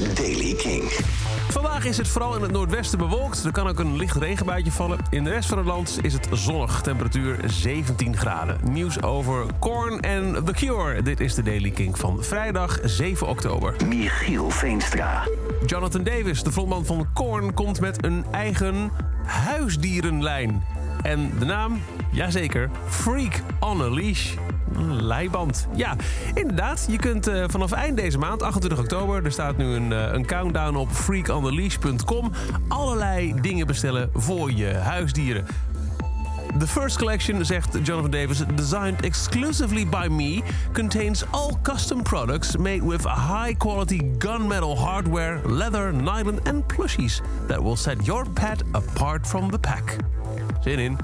is Daily King. Vandaag is het vooral in het noordwesten bewolkt. Er kan ook een licht regenbuitje vallen. In de rest van het land is het zonnig. Temperatuur 17 graden. Nieuws over Korn en The Cure. Dit is de Daily King van vrijdag 7 oktober. Michiel Veenstra. Jonathan Davis, de frontman van Korn, komt met een eigen huisdierenlijn. En de naam? Jazeker, Freak on a Leash. Leiband. Ja, inderdaad. Je kunt eh, vanaf eind deze maand, 28 oktober... er staat nu een, eh, een countdown op freakontheleash.com... allerlei dingen bestellen voor je huisdieren. The first collection, zegt Jonathan Davis, designed exclusively by me, contains all custom products made with high quality gunmetal hardware, leather, nylon and plushies that will set your pet apart from the pack. Zin in.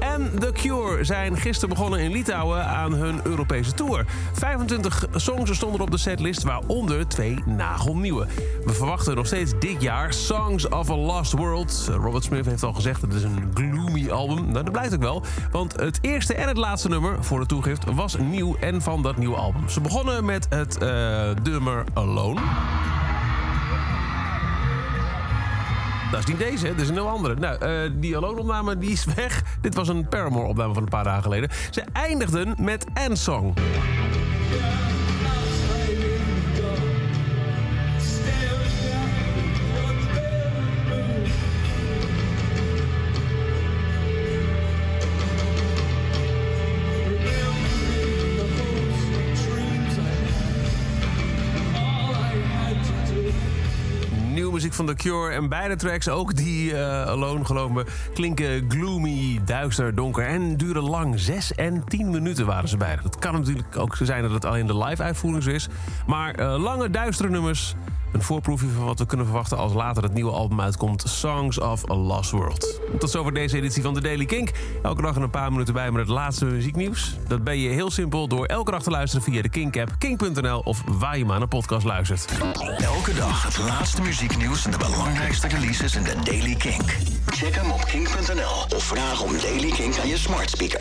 En The Cure zijn gisteren begonnen in Litouwen aan hun Europese tour. 25 songs stonden op de setlist, waaronder twee nagelnieuwe. We verwachten nog steeds dit jaar Songs of a Lost World. Robert Smith heeft al gezegd, het is een gloomy album. Nou, dat blijkt ook wel, want het eerste en het laatste nummer voor de toegift was nieuw en van dat nieuwe album. Ze begonnen met het uh, nummer Alone. Dat is niet deze, dit is een heel andere. Nou, uh, die Alone-opname die is weg. Dit was een Paramore-opname van een paar dagen geleden. Ze eindigden met N-Song. Nieuwe muziek van The Cure. En beide tracks, ook die uh, Alone geloof me, klinken gloomy, duister, donker en duren lang. Zes en tien minuten waren ze beide. Dat kan natuurlijk ook zo zijn dat het alleen de live-uitvoering is. Maar uh, lange, duistere nummers. Een voorproefje van wat we kunnen verwachten als later het nieuwe album uitkomt. Songs of a Lost World. Tot zover deze editie van The Daily Kink. Elke dag een paar minuten bij met het laatste muzieknieuws. Dat ben je heel simpel door elke dag te luisteren via de Kink-app, kink.nl of waar je maar naar podcast luistert. Elke dag het laatste muzieknieuws en de belangrijkste releases in The Daily Kink. Check hem op kink.nl of vraag om Daily Kink aan je smart speaker.